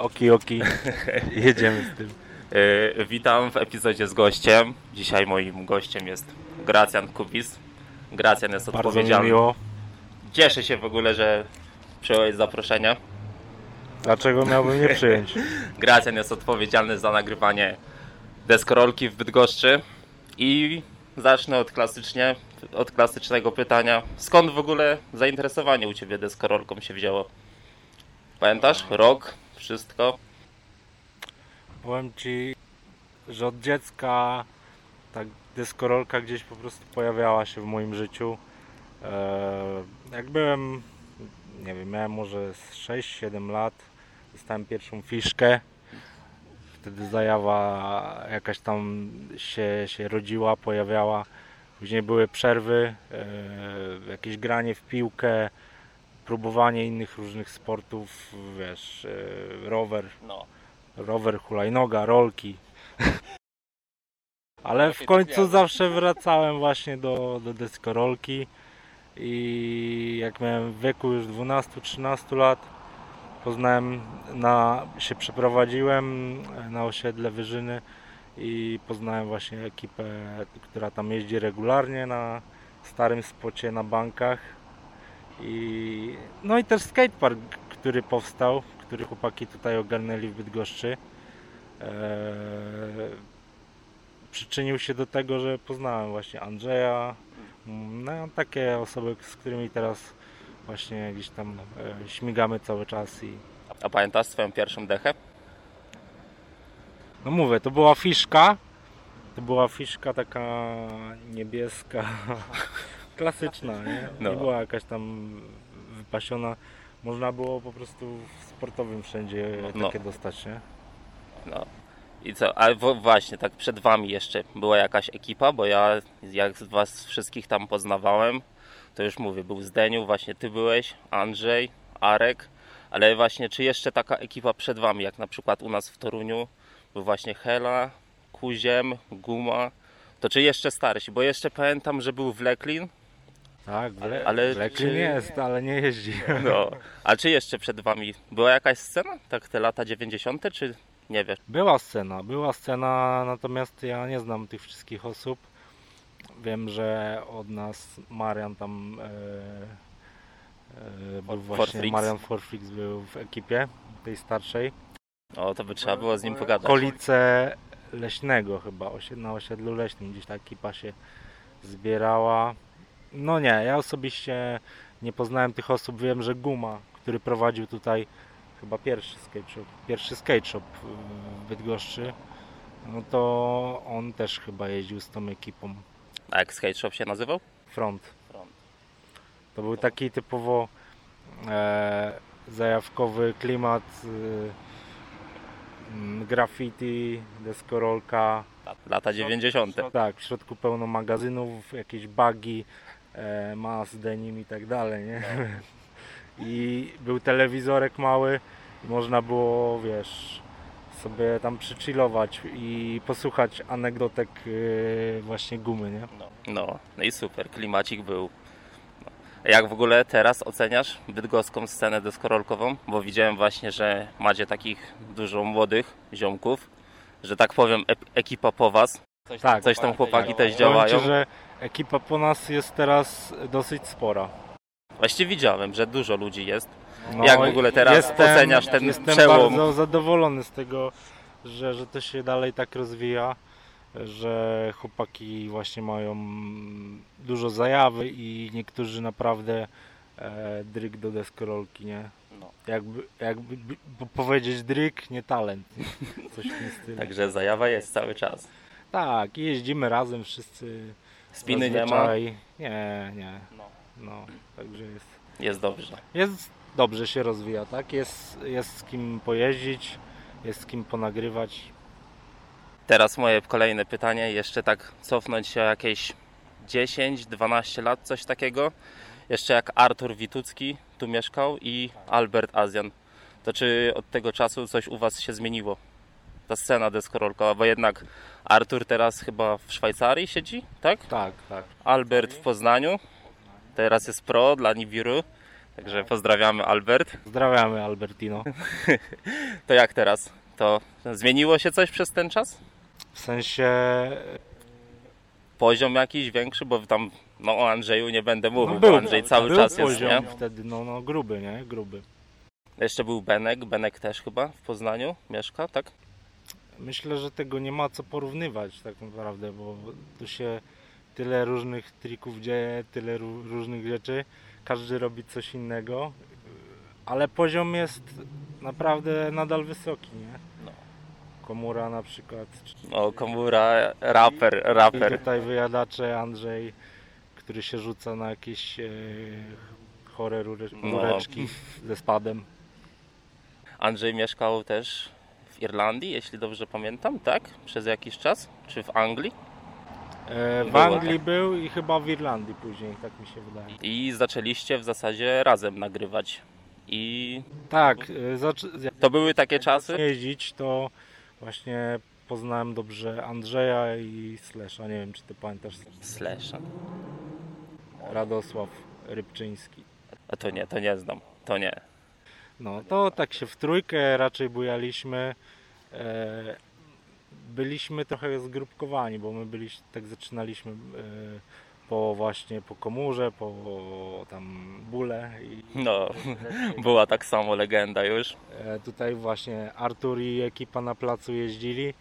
Oki, oki. Jedziemy z tym. Yy, witam w epizodzie z gościem. Dzisiaj moim gościem jest Gracjan Kubis. Gracjan jest Bardzo mi odpowiedzialny. miło. Cieszę się w ogóle, że przyjąłeś zaproszenie. Dlaczego miałbym nie przyjąć? Gracjan jest odpowiedzialny za nagrywanie deskorolki w Bydgoszczy. I zacznę od klasycznie, od klasycznego pytania. Skąd w ogóle zainteresowanie u Ciebie deskorolką się wzięło? Pamiętasz? Rok? Wszystko? Powiem ci, że od dziecka tak deskorolka gdzieś po prostu pojawiała się w moim życiu. Eee, Jak byłem, nie wiem, miałem może z 6-7 lat, dostałem pierwszą fiszkę. Wtedy zajawa jakaś tam się, się rodziła, pojawiała. Później były przerwy, eee, jakieś granie w piłkę, próbowanie innych różnych sportów, wiesz, eee, rower, No. rower, hulajnoga, rolki. Ale w końcu zawsze wracałem właśnie do, do deskorolki i jak miałem w wieku już 12-13 lat poznałem, na, się przeprowadziłem na osiedle Wyżyny i poznałem właśnie ekipę, która tam jeździ regularnie na starym spocie na bankach i no i też skatepark, który powstał, który chłopaki tutaj ogarnęli w Bydgoszczy. Eee, przyczynił się do tego, że poznałem właśnie Andrzeja, no takie osoby, z którymi teraz właśnie gdzieś tam e, śmigamy cały czas i A pamiętasz swoją pierwszą dechę? no mówię, to była fiszka, to była fiszka taka niebieska, klasyczna, nie? No. nie była jakaś tam wypasiona, można było po prostu w sportowym wszędzie No. takie dostać, nie? No. I co, a właśnie, tak przed wami jeszcze była jakaś ekipa, bo ja jak z was wszystkich tam poznawałem, to już mówię, był Zdeniu, właśnie ty byłeś, Andrzej, Arek, ale właśnie czy jeszcze taka ekipa przed wami, jak na przykład u nas w Toruniu, był właśnie Hela, Kuziem, Guma, to czy jeszcze starsi, bo jeszcze pamiętam, że był Wleklin, Tak, ale, czy- jest, ale nie jeździ. no, a czy jeszcze przed wami była jakaś scena, tak te lata 90., czy nie wiesz? Była scena, była scena, natomiast ja nie znam tych wszystkich osób. Wiem, że od nas Marian tam był For- właśnie, Forfrix. Marian Forfrix był w ekipie tej starszej. No, to by trzeba było z nim pogadać. Okolice Leśnego chyba, na osiedlu Leśnym gdzieś ta ekipa się zbierała. No nie, ja osobiście nie poznałem tych osób. Wiem, że Guma, który prowadził tutaj chyba pierwszy skate shop, pierwszy skate shop w Bydgoszczy, no to on też chyba jeździł z tą ekipą A jak skate shop się nazywał? Front. Front. To był taki typowo e, zajawkowy klimat, e, mm, graffiti, deskorolka, Lata 90. Tak, w środku pełno magazynów, jakieś bagi, e, mas, denim i tak dalej, nie? I był telewizorek mały i można było, wiesz, sobie tam przychillować i posłuchać anegdotek e, właśnie gumy, nie? No, no, no i super, klimacik był. No. Jak w ogóle teraz oceniasz bydgoską scenę deskorolkową? Bo widziałem właśnie, że macie takich dużo młodych ziomków, że tak powiem ekipa po was. Coś, Tak. coś tam chłopaki też działają. Ci, że ekipa po nas jest teraz dosyć spora. Właściwie widziałem, że dużo ludzi jest. No, Jak w ogóle teraz oceniasz ten jestem przełom? bardzo zadowolony z tego, że, że to się dalej tak rozwija, że chłopaki właśnie mają dużo zajawy i niektórzy naprawdę e, dryk do deskorolki, nie? No. Jakby, jakby powiedzieć dryk, nie talent. Coś w tym stylu. Także zajawa jest cały czas. Tak, i jeździmy razem wszyscy. Spiny nie ma. Nie, nie. No. No, także jest. Jest dobrze. Jest dobrze się rozwija, tak? Jest, jest z kim pojeździć, jest z kim ponagrywać. Teraz moje kolejne pytanie, jeszcze tak cofnąć się o jakieś 10-12 lat, coś takiego. Jeszcze jak Artur Witucki tu mieszkał i Albert Azjan. To czy od tego czasu coś u Was się zmieniło? Ta scena deskorolkowa, bo jednak Artur teraz chyba w Szwajcarii siedzi, tak? Tak, tak. Albert w Poznaniu, teraz jest pro dla Nibiru. Także pozdrawiamy Albert. Pozdrawiamy Albertino. To jak teraz? To zmieniło się coś przez ten czas? W sensie Poziom jakiś większy, bo tam no o Andrzeju nie będę mówił, no bo Andrzej cały był czas jest, poziom nie? wtedy, no, no gruby, nie? Gruby. Jeszcze był Benek, Benek też chyba w Poznaniu mieszka, tak? Myślę, że tego nie ma co porównywać tak naprawdę, bo tu się tyle różnych trików dzieje, tyle ró- różnych rzeczy. Każdy robi coś innego, ale poziom jest naprawdę nadal wysoki, nie? No. Komura na przykład. No, Komura, raper, I raper. tutaj wyjadacze Andrzej, który się rzuca na jakieś e, chore rury- No. rureczki ze spadem. Andrzej mieszkał też w Irlandii, jeśli dobrze pamiętam, tak? Przez jakiś czas? Czy w Anglii? E, w Było Anglii tak. był i chyba w Irlandii później, tak mi się wydaje. I zaczęliście w zasadzie razem nagrywać. I Tak, e, zac- to były takie czasy? jeździć, to właśnie poznałem dobrze Andrzeja i Slesza. Nie wiem, czy ty pamiętasz Slash. Radosław Rybczyński. A to nie, to nie znam. To nie. No to tak się w trójkę raczej bujaliśmy. E, byliśmy trochę zgrupkowani, bo my byliśmy, tak zaczynaliśmy e, po właśnie po komurze, po tam bóle i No, była tak samo legenda już. e, tutaj właśnie Artur i ekipa na placu jeździli.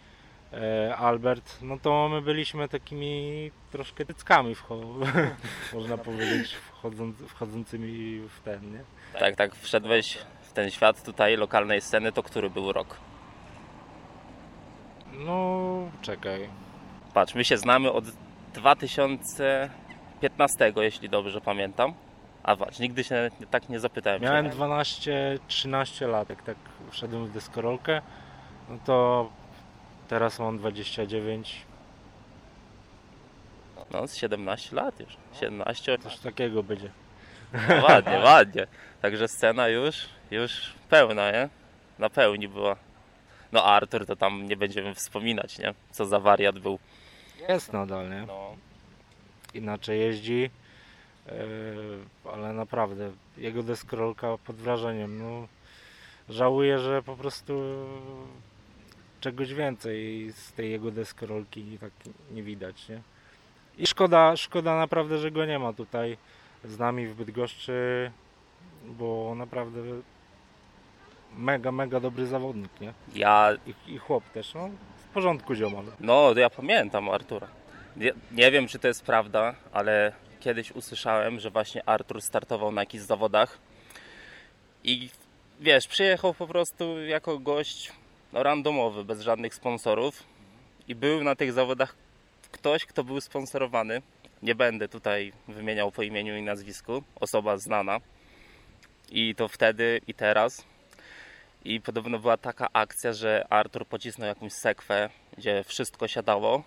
Albert, no to my byliśmy takimi troszkę tyckami, można powiedzieć, wchodząc, wchodzącymi w ten, nie? Tak, tak, wszedłeś ten świat tutaj lokalnej sceny, to który był rok? No, czekaj. Patrz, my się znamy od 2015, jeśli dobrze pamiętam. A patrz, nigdy się tak nie zapytałem. Miałem cię. 12-13 lat, jak tak wszedłem w deskorolkę, no to teraz mam 29, No, z 17 lat już. 17. coś takiego będzie. No, ładnie, ładnie. Także scena już, już pełna, nie? Na pełni była. No Artur to tam nie będziemy wspominać, nie? Co za wariat był. Jest nadal, nie? No, Inaczej jeździ, yy, ale naprawdę jego deskorolka pod wrażeniem. No, żałuję, że po prostu czegoś więcej z tej jego deskorolki tak nie widać, nie? I szkoda, szkoda naprawdę, że go nie ma tutaj z nami w Bydgoszczy, bo naprawdę mega, mega dobry zawodnik, nie? ja, I, i chłop też, no w porządku ziomal. no ja pamiętam Artura. Nie, nie wiem, czy to jest prawda, ale kiedyś usłyszałem, że właśnie Artur startował na jakichś zawodach i wiesz, przyjechał po prostu jako gość no, randomowy, bez żadnych sponsorów i był na tych zawodach ktoś, kto był sponsorowany. Nie będę tutaj wymieniał po imieniu i nazwisku, osoba znana. I to wtedy i teraz. I podobno była taka akcja, że Artur pocisnął jakąś sekwę, gdzie wszystko siadało,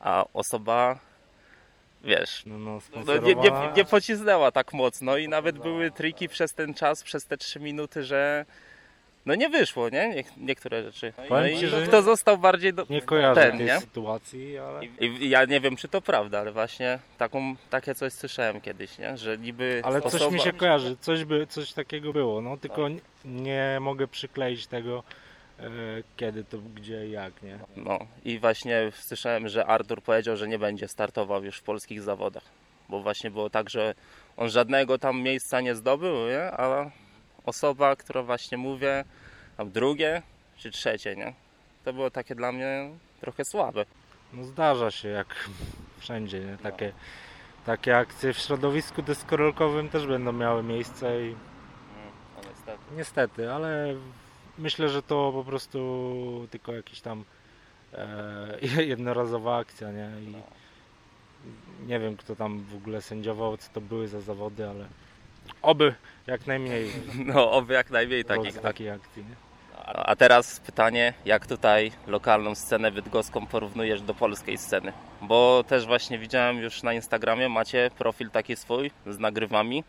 a osoba, wiesz, No, no, no, nie, nie, sponsorowana. nie pocisnęła tak mocno i nawet były triki przez ten czas, przez te 3 minuty, że no nie wyszło, nie? Niek- niektóre rzeczy. No Powiem i ci, że- kto został bardziej do... Nie kojarzę ten, tej nie? sytuacji, ale... I, I ja nie wiem, czy to prawda, ale właśnie taką, takie coś słyszałem kiedyś, nie? Że niby Ale coś osoba... mi się kojarzy, coś, by, coś takiego było, no tylko n- nie mogę przykleić tego, e, kiedy to, gdzie, jak, nie? No i właśnie słyszałem, że Artur powiedział, że nie będzie startował już w polskich zawodach. Bo właśnie było tak, że on żadnego tam miejsca nie zdobył, nie? A osoba, która właśnie mówię, tam drugie czy trzecie, nie? To było takie dla mnie trochę słabe. No zdarza się, jak wszędzie, nie? Takie, takie akcje w środowisku deskorolkowym też będą miały miejsce i No niestety. niestety, ale myślę, że to po prostu tylko jakiś tam e, jednorazowa akcja, nie? I nie wiem, kto tam w ogóle sędziował, co to były za zawody, ale oby jak najmniej No oby jak najmniej takich. Tak. takiej akcji, nie? A a teraz pytanie, jak tutaj lokalną scenę bydgoską porównujesz do polskiej sceny? Bo też właśnie widziałem już na Instagramie, macie profil taki swój z nagrywami.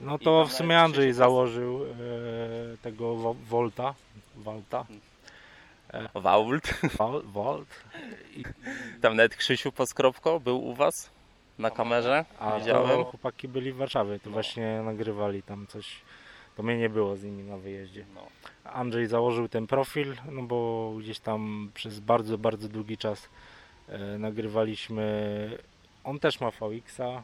No to w sumie Andrzej założył e, tego Wo- Volta, Vault. Vol, Volt. I, Tam nawet Krzysiu Poskropko był u Was. Na kamerze, A to widziałem. chłopaki byli w Warszawie, to No. właśnie nagrywali tam coś. To mnie nie było z nimi na wyjeździe. No. Andrzej założył ten profil, no bo gdzieś tam przez bardzo, bardzo długi czas e, nagrywaliśmy. On też ma VX-a,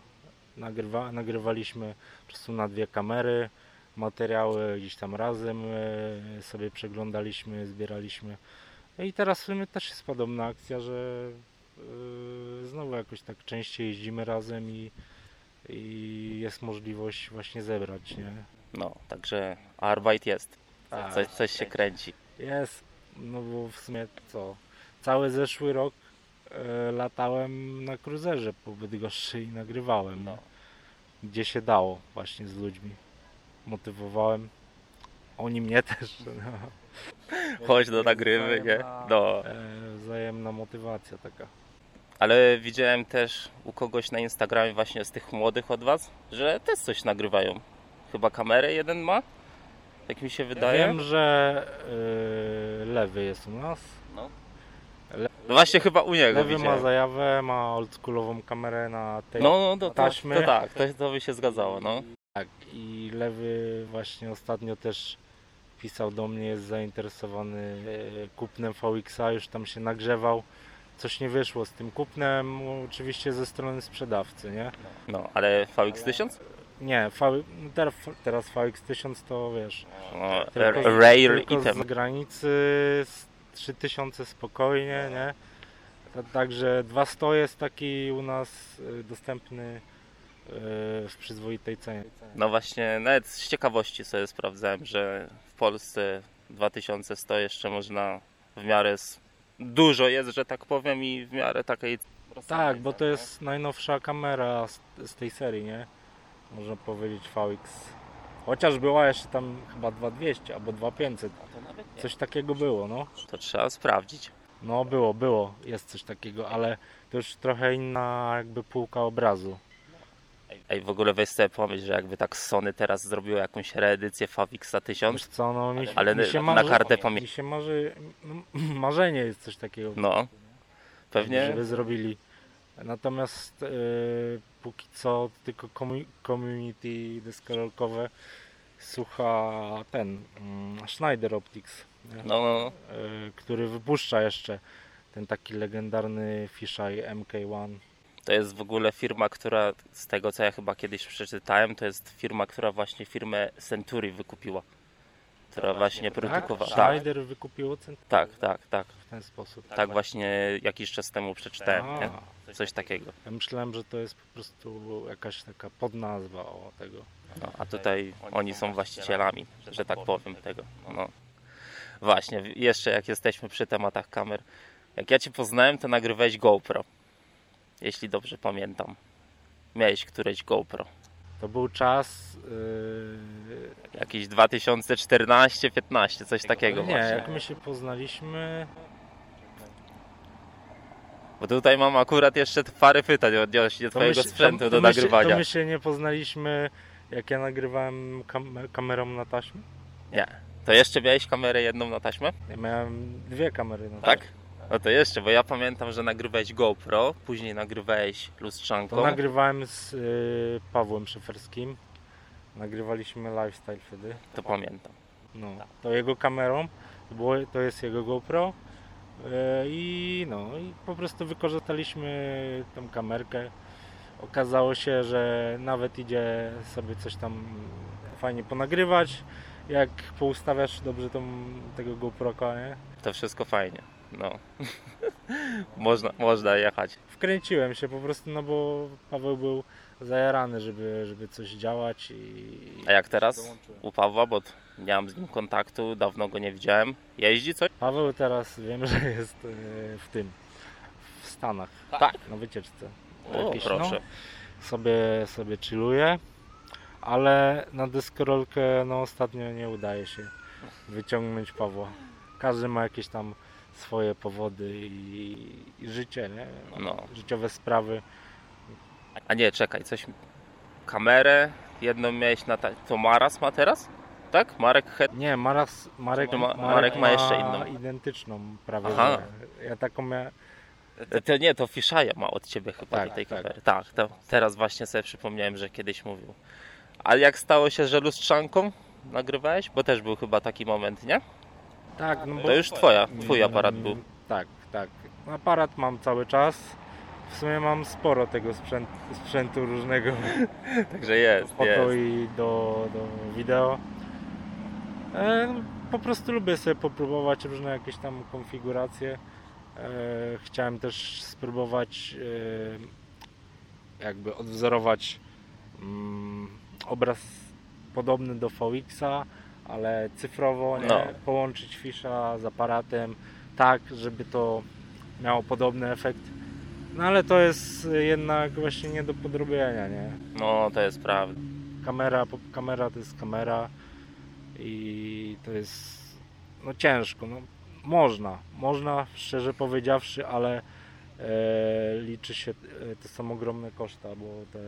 nagrywa, nagrywaliśmy po prostu na dwie kamery, materiały gdzieś tam razem e, sobie przeglądaliśmy, zbieraliśmy. No I teraz w sumie też jest podobna akcja, że znowu jakoś tak częściej jeździmy razem i, i jest możliwość właśnie zebrać, nie? no, także Arbeit jest. Tak. Coś, coś się kręci. Jest, no bo w sumie co, cały zeszły rok e, latałem na kruzerze po Bydgoszczy i nagrywałem, No. gdzie się dało właśnie z ludźmi. Motywowałem, oni mnie też. No. Chodź do nagrywy, nie? No. E, wzajemna motywacja taka. Ale widziałem też u kogoś na Instagramie właśnie z tych młodych od was, że też coś nagrywają. Chyba kamerę jeden ma? Tak mi się wydaje. Wiem, że e, lewy jest u nas. No. Le- No właśnie chyba u niego Lewy ma widziałem. zajawę, ma oldschoolową kamerę na tej No, no to, to, taśmy. to tak, to, to by się zgadzało, no. Tak, i lewy właśnie ostatnio też pisał do mnie, jest zainteresowany e, kupnem VX-a, już tam się nagrzewał. Coś nie wyszło z tym kupnem, oczywiście ze strony sprzedawcy, nie? No, ale VX1000? Nie, v, no teraz, teraz VX1000 to wiesz, No, tylko, z- rare tylko item. z zagranicy z 3000 spokojnie, nie? Ta- Także 200 jest taki u nas e, dostępny w przyzwoitej cenie. No właśnie, nawet z ciekawości sobie sprawdzałem, że w Polsce 2100 jeszcze można w miarę dużo jest, że tak powiem i w miarę takiej Tak, bo to jest najnowsza kamera z, z tej serii, nie? Można powiedzieć VX. Chociaż była jeszcze tam chyba 2200 albo 2500. Coś takiego było, no. To trzeba sprawdzić. No było, było, jest coś takiego, ale to już trochę inna jakby półka obrazu. Ej, w ogóle weź sobie pomyśl, że jakby tak Sony teraz zrobiło jakąś reedycję Favixa 1000, Wiesz co, no mi, się- Ale mi się na marzy, kartę pamię- mi się marzy, no, marzenie jest coś takiego, no, pewnie, żeby zrobili. Natomiast y, póki co tylko komu- community deskorolkowe słucha ten mm, Schneider Optics, nie? no, no, Y, który wypuszcza jeszcze ten taki legendarny fisheye MK1. To jest w ogóle firma, która z tego co ja chyba kiedyś przeczytałem, to jest firma, która właśnie firmę Century wykupiła. Która właśnie produkowała. Tak, Schneider wykupił cent tak, tak, tak. w ten sposób. Tak właśnie jakiś czas temu przeczytałem? A, Coś takiego. ja myślałem, że to jest po prostu jakaś taka podnazwa o tego. No, a tutaj oni są właścicielami, że tak powiem, tego. No. Właśnie, jeszcze jak jesteśmy przy tematach kamer. Jak ja Cię poznałem, to nagrywałeś GoPro. Jeśli dobrze pamiętam. Miałeś któreś GoPro. To był czas. Yy, Jakiś 2014-15, coś takiego nie, właśnie. jak my się poznaliśmy. Bo tutaj mam akurat jeszcze parę pytań odnośnie Twojego się- sprzętu to, do to się- nagrywania. To my się nie poznaliśmy, jak ja nagrywałem kam kamerą na taśmę. Nie. To jeszcze miałeś kamerę jedną na taśmę? Ja miałem dwie kamery na Tak? No to jeszcze, bo ja pamiętam, że nagrywałeś GoPro, później nagrywałeś lustrzanką. To nagrywałem z yy, Pawłem Szyferskim. Nagrywaliśmy lifestyle wtedy. To pamiętam. No, to jego kamerą, to, było, to jest jego GoPro e, i no i po prostu wykorzystaliśmy tą kamerkę. Okazało się, że nawet idzie sobie coś tam fajnie ponagrywać. Jak poustawiasz dobrze tą, tego GoProka, nie? To wszystko fajnie. No. można, można jechać. Wkręciłem się po prostu, no bo Paweł był zajarany, żeby, żeby coś działać i... A jak teraz u Pawła, bo nie mam z nim kontaktu, dawno go nie widziałem. Jeździ coś? Paweł teraz wiem, że jest e, w tym, w Stanach, Tak. na wycieczce. O, Jakieś, proszę. No, sobie, sobie chilluje, ale na deskorolkę no, ostatnio nie udaje się wyciągnąć Pawła. Każdy ma jakieś tam swoje powody i, i życie, nie? No. Życiowe sprawy. A nie, czekaj, coś... Kamerę jedną miałeś na... Ta... To Maras ma teraz? Tak? Marek Het... Nie, Maras, Marek, ma- Marek, Marek ma jeszcze inną? identyczną prawie. Aha. że. Ja taką mia... To nie, to Fiszaja ma od ciebie chyba Tak, do tej tak. kamery. Tak, to teraz właśnie sobie przypomniałem, że kiedyś mówił. A jak stało się, że lustrzanką nagrywałeś? Bo też był chyba taki moment, nie? Tak, no bo... To już twoja, twój aparat był. Tak, tak. Aparat mam cały czas. W sumie mam sporo tego sprzęt, sprzętu różnego Także jest, jest. i do, do wideo. E, po prostu lubię sobie popróbować różne jakieś tam konfiguracje. E, chciałem też spróbować e, jakby odwzorować mm, obraz podobny do VX-a, ale cyfrowo, nie? No. połączyć fisza z aparatem tak, żeby to miało podobny efekt. No ale to jest jednak właśnie nie do podrobienia, nie? No, to jest prawda. kamera, kamera to jest kamera i to jest no ciężko, no można, można szczerze powiedziawszy, ale e, liczy się, e, to są ogromne koszta, bo te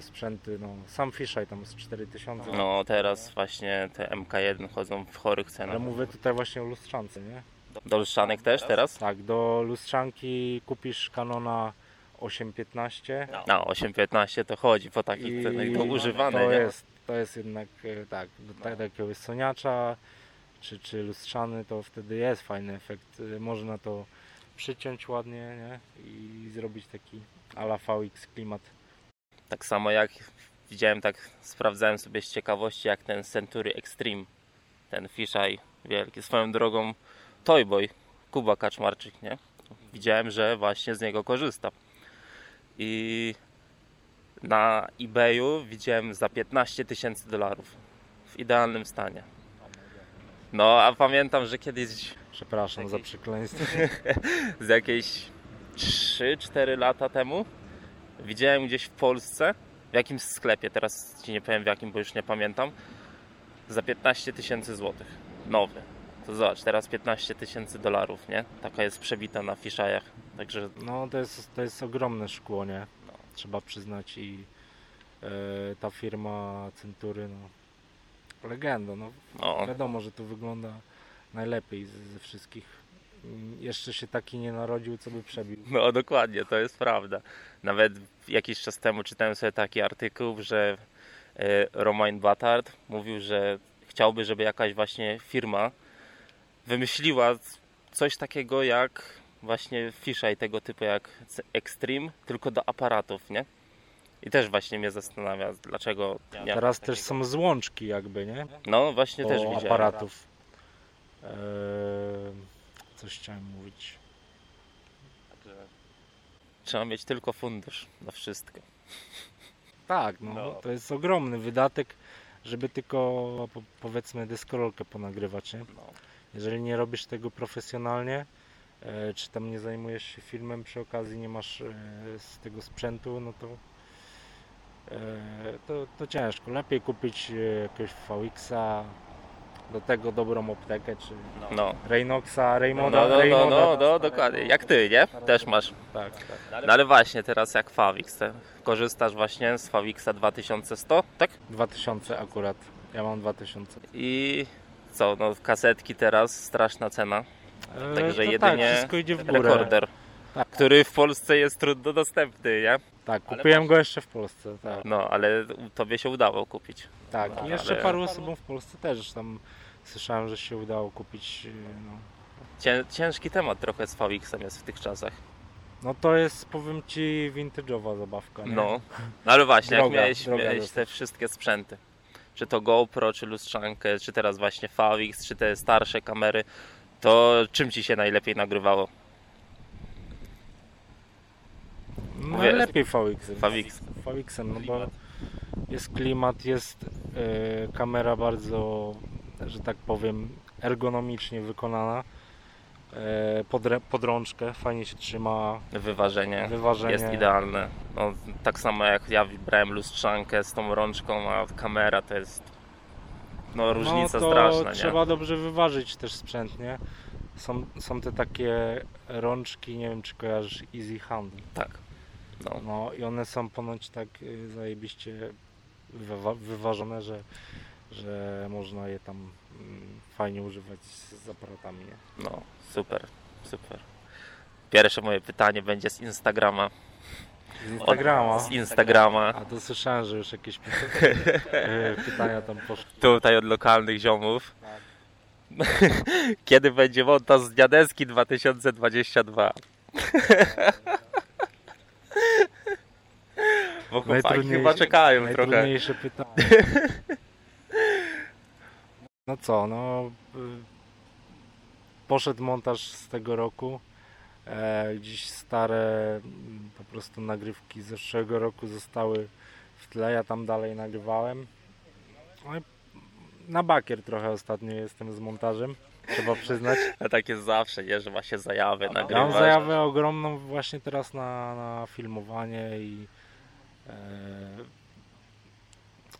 sprzęty, no sam Fisheye tam z 4000, No, teraz właśnie te MK1 chodzą w chorych ale cenach. mówię tutaj właśnie o lustrzance, nie? Do lustrzanek też teraz? Tak, do lustrzanki kupisz Canona 815 No, 8.15 to chodzi po takich cenach. To używane, to nie? jest, to jest jednak e, tak, do takiego soniacza czy, czy lustrzany to wtedy jest fajny efekt. E, Można to przyciąć ładnie nie? i zrobić taki ala VX klimat. Tak samo jak widziałem, tak sprawdzałem sobie z ciekawości, jak ten Century Extreme, ten fisheye wielki. Swoją drogą Toyboy, Kuba Kaczmarczyk, nie? Widziałem, że właśnie z niego korzysta. I na eBayu widziałem za 15 tysięcy dolarów w idealnym stanie. No, a pamiętam, że kiedyś Przepraszam za przekleństwo. z jakieś 3-4 lata temu widziałem gdzieś w Polsce, w jakimś sklepie, teraz ci nie powiem w jakim, bo już nie pamiętam, za 15 tysięcy złotych. Nowy. To zobacz, teraz 15 tysięcy dolarów, nie? Taka jest przebita na fiszajach. Także No to jest, to jest ogromne szkło, nie? No. Trzeba przyznać i e, ta firma Century, no legenda, no no, Wiadomo, że to wygląda najlepiej z- ze wszystkich. Jeszcze się taki nie narodził, co by przebił. no dokładnie, to jest prawda. Nawet jakiś czas temu czytałem sobie taki artykuł, że e, Romain Batard mówił, że chciałby, żeby jakaś właśnie firma wymyśliła coś takiego jak właśnie fisheye tego typu jak Extreme, tylko do aparatów, nie? I też właśnie mnie zastanawia, dlaczego ma Teraz takiego. też są złączki jakby, nie? No właśnie też Do widziałem. aparatów. Eee, coś chciałem mówić. Trzeba mieć tylko fundusz na wszystko. Tak, no, No. to jest ogromny wydatek, żeby tylko po, powiedzmy deskorolkę ponagrywać, nie? No. Jeżeli nie robisz tego profesjonalnie, e, czy tam nie zajmujesz się filmem przy okazji, nie masz e, z tego sprzętu, no to, e, to, to ciężko. Lepiej kupić e, jakiegoś VX-a, do tego dobrą optykę, czy No. No, Raymoda, no, no, no, Raymoda. no, no, dokładnie. Jak ty, nie? Też masz. Tak, tak. No ale właśnie teraz jak Favix, korzystasz właśnie z Favixa 2100, tak? 2000 akurat. Ja mam 2000. I co, no kasetki teraz, straszna cena. E, Także to jedynie tak, wszystko idzie w górę. Rekorder. Który w Polsce jest trudno dostępny, nie? Tak, kupiłem go jeszcze w Polsce, tak. No, ale tobie się udało kupić. Tak, No, i jeszcze ale- paru osobom w Polsce też tam słyszałem, że się udało kupić. e, No, Cię, ciężki temat trochę z Favixem jest w tych czasach. no to jest, powiem ci, vintage'owa zabawka. Nie? No, no ale właśnie, jak Droga, miałeś, droga miałeś te wszystkie sprzęty, czy to GoPro, czy lustrzankę, czy teraz właśnie Favix, czy te starsze kamery, to czym ci się najlepiej nagrywało? No, Wiesz- Najlepiej VX. Favix. VX-em, no bo jest klimat, jest e, kamera bardzo, że tak powiem, ergonomicznie wykonana. E, podrę, podrączkę, fajnie się trzyma, Wyważenie, wyważenie. jest idealne. No, tak samo jak ja brałem lustrzankę z tą rączką, a kamera to jest no, różnica no, to straszna, nie? trzeba dobrze wyważyć też sprzęt, nie? Są, są te takie rączki, nie wiem czy kojarzysz Easy Hand. Tak. No. No i one są ponoć tak y, zajebiście wywa- wyważone, że, że można je tam mm, fajnie używać z, z aparatami. Nie? No, super, super. Pierwsze moje pytanie będzie z Instagrama. Z Instagrama. Z Instagrama. A to słyszałem, że już jakieś e, pytania tam poszły. Tutaj od lokalnych ziomów. Kiedy będzie montaż z Dniadeski 2022? Bo chłopaki chyba czekają trochę. Najtrudniejsze pytanie. No co, no... y, Poszedł montaż z tego roku. E, Dziś stare mm, po prostu nagrywki z zeszłego roku zostały w tle. Ja tam dalej nagrywałem. No i na bakier trochę ostatnio jestem z montażem. Trzeba przyznać. A tak jest zawsze, nie? Że ma się zajawy Ja mam nagrywać. zajawę ogromną właśnie teraz na, na filmowanie i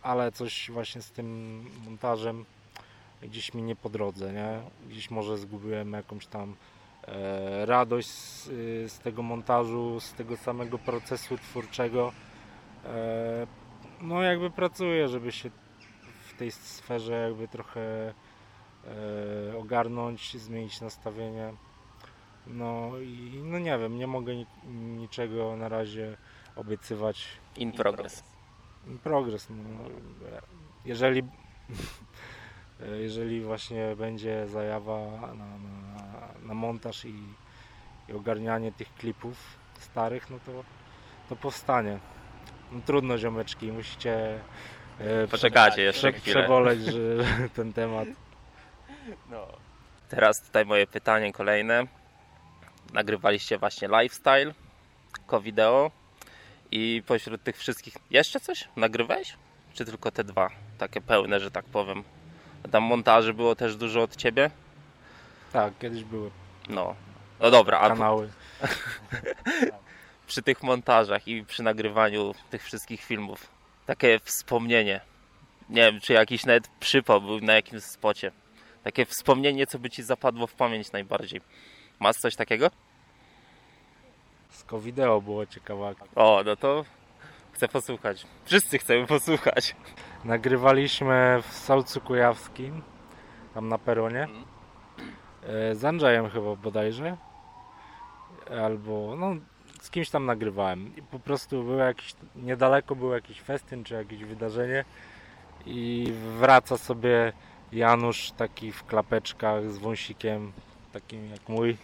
ale coś właśnie z tym montażem gdzieś mi nie po drodze, nie? Gdzieś może zgubiłem jakąś tam e, radość z, z tego montażu, z tego samego procesu twórczego. E, no jakby pracuję, żeby się w tej sferze jakby trochę e, ogarnąć, zmienić nastawienie. No i no nie wiem, nie mogę ni- niczego na razie obiecywać. In progress. Progres. No, jeżeli, jeżeli właśnie będzie zajawa na, na, na montaż i, i ogarnianie tych klipów starych, no to, to powstanie. No, trudno ziomeczki, musicie e, Poczekacie jeszcze prze, chwilę. przeboleć że, ten temat. Teraz tutaj moje pytanie kolejne. Nagrywaliście właśnie lifestyle, co-wideo i pośród tych wszystkich jeszcze coś nagrywałeś? Czy tylko te dwa? Takie pełne, że tak powiem. Tam montaży było też dużo od ciebie? Tak, kiedyś były No. No dobra, a kanały. przy tych montażach i przy nagrywaniu tych wszystkich filmów, takie wspomnienie, nie wiem, czy jakiś nawet przypał był na jakimś spocie, takie wspomnienie, co by ci zapadło w pamięć najbardziej. Masz coś takiego? Z wideo było ciekawe. O, no to chcę posłuchać. Wszyscy chcemy posłuchać. Nagrywaliśmy w Solcu Kujawskim, tam na peronie. Mhm. E, Z Andrzejem chyba bodajże. Albo, no, z kimś tam nagrywałem. I po prostu był jakiś, niedaleko był jakiś festyn czy jakieś wydarzenie. I wraca sobie Janusz taki w klapeczkach z wąsikiem, takim jak mój.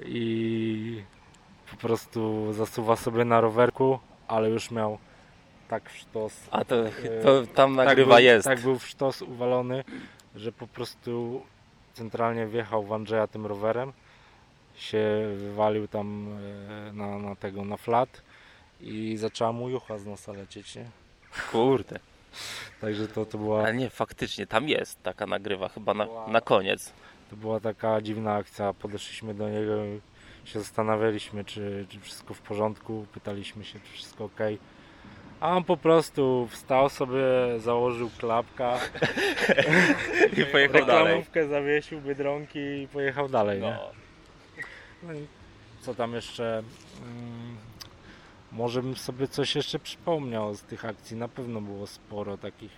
I po prostu zasuwa sobie na rowerku, ale już miał tak sztos A to, to tam nagrywa tak był, jest. Tak był w sztos uwalony, że po prostu centralnie wjechał w Andrzeja tym rowerem, się wywalił tam e, na, na tego, na flat i zaczęła mu jucha z nosa lecieć, nie? Kurde. Także to, to, była, Ale nie, faktycznie, tam jest taka nagrywa, chyba na, na koniec. to była taka dziwna akcja. Podeszliśmy do niego i się zastanawialiśmy, czy, czy wszystko w porządku, pytaliśmy się, czy wszystko ok. A on po prostu wstał sobie, założył klapka, I pojechał dalej. zawiesił, biedronki i pojechał dalej, nie? No. No i co tam jeszcze? Mm, może bym sobie coś jeszcze przypomniał z tych akcji. Na pewno było sporo takich.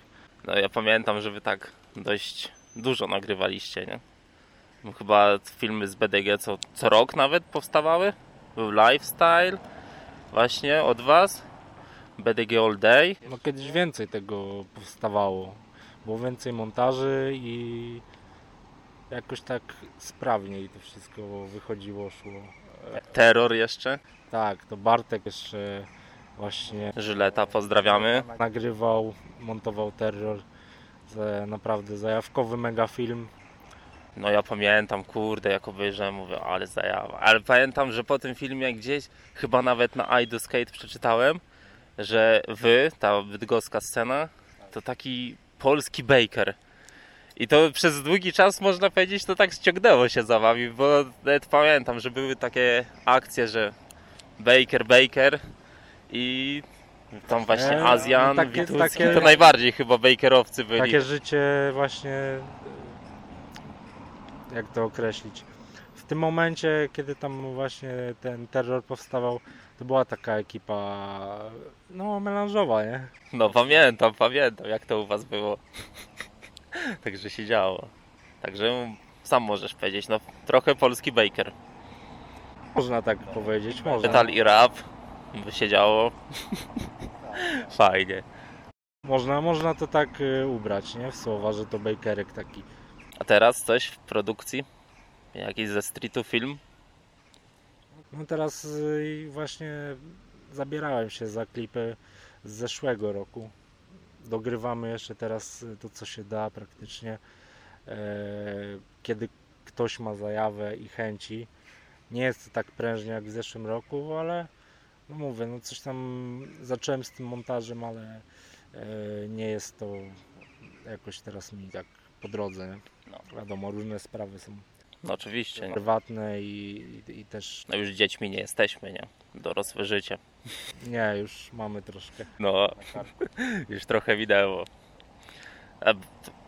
No ja pamiętam, że wy tak dość dużo nagrywaliście, nie? Chyba filmy z BDG co, co rok nawet powstawały. Był Lifestyle właśnie od was. BDG All Day. No kiedyś więcej tego powstawało. Było więcej montaży i jakoś tak sprawniej to wszystko wychodziło, szło. Terror jeszcze. Tak, to Bartek jeszcze właśnie Żyleta, pozdrawiamy. nagrywał, montował terror. Naprawdę zajawkowy mega film. No ja pamiętam, kurde, jak obejrzałem, mówię, ale zajawa. Ale pamiętam, że po tym filmie gdzieś, chyba nawet na I Do Skate przeczytałem, że wy, ta bydgoska scena, to taki polski baker. I to przez długi czas, można powiedzieć, to tak ściągnęło się za wami, bo nawet pamiętam, że były takie akcje, że baker, baker i tam właśnie E, Azjan, takie- Witucki, takie- to najbardziej chyba bakerowcy byli. Takie życie właśnie, e, jak to określić. W tym momencie, kiedy tam właśnie ten terror powstawał, to była taka ekipa, no melanżowa, nie? No pamiętam, pamiętam jak to u was było. Także się działo. Także sam możesz powiedzieć, no trochę polski baker. Można tak powiedzieć, można. Metal i rap by się działo. Fajnie. Można, można to tak y, ubrać, nie? W słowa, że to bakerek taki. A teraz coś w produkcji? Jakiś ze streetu film? No teraz y, właśnie zabierałem się za klipy z zeszłego roku. Dogrywamy jeszcze teraz y, to, co się da praktycznie. E, Kiedy ktoś ma zajawę i chęci. Nie jest to tak prężnie jak w zeszłym roku, ale no mówię, no coś tam zacząłem z tym montażem, ale e, nie jest to jakoś teraz mi tak po drodze. Nie? No. Wiadomo, różne sprawy są No oczywiście. No. prywatne i, i, i też no już dziećmi nie jesteśmy, nie? Dorosłe życie. Nie, już mamy troszkę. No, już trochę wideo. A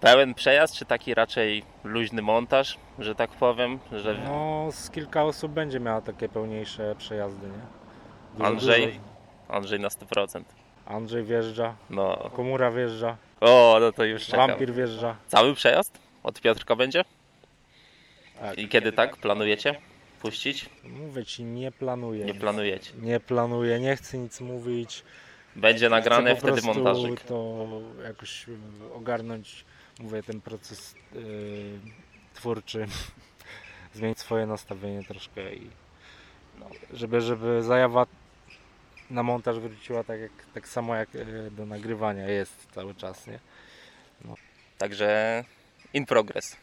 pełen przejazd, czy taki raczej luźny montaż, że tak powiem? Że No, z kilka osób będzie miała takie pełniejsze przejazdy, nie? Dużo, Andrzej? dużo. Andrzej na 100%. Andrzej wjeżdża, No, Komura wjeżdża, o, no to już czekam. Wampir wjeżdża. Cały przejazd od Piotrka będzie? Tak. I kiedy tak planujecie puścić? Mówię ci, nie planuję. Nie planujecie. Nie planuję, nie chcę nic mówić. Będzie Chcę nagrane, po wtedy prostu montażyk. to jakoś y, ogarnąć, mówię, ten proces y, twórczy. Zmienić swoje nastawienie troszkę i No. żeby, żeby zajawa na montaż wróciła tak, jak, tak samo jak y, do nagrywania jest cały czas, nie? Także in progress.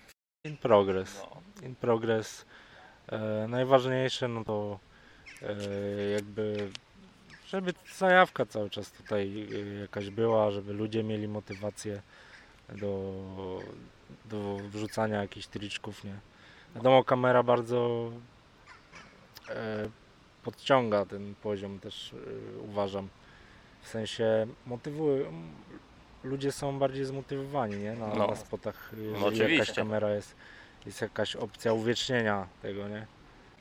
In progress. No. In progress. E, najważniejsze no to e, jakby żeby zajawka cały czas tutaj e, jakaś była, żeby ludzie mieli motywację do, do wrzucania jakichś triczków, nie? Wiadomo, kamera bardzo e, podciąga ten poziom też e, uważam. W sensie motywuje, ludzie są bardziej zmotywowani, nie? Na, No. na spotach, jeżeli No oczywiście. jakaś kamera jest, jest jakaś opcja uwiecznienia tego, nie?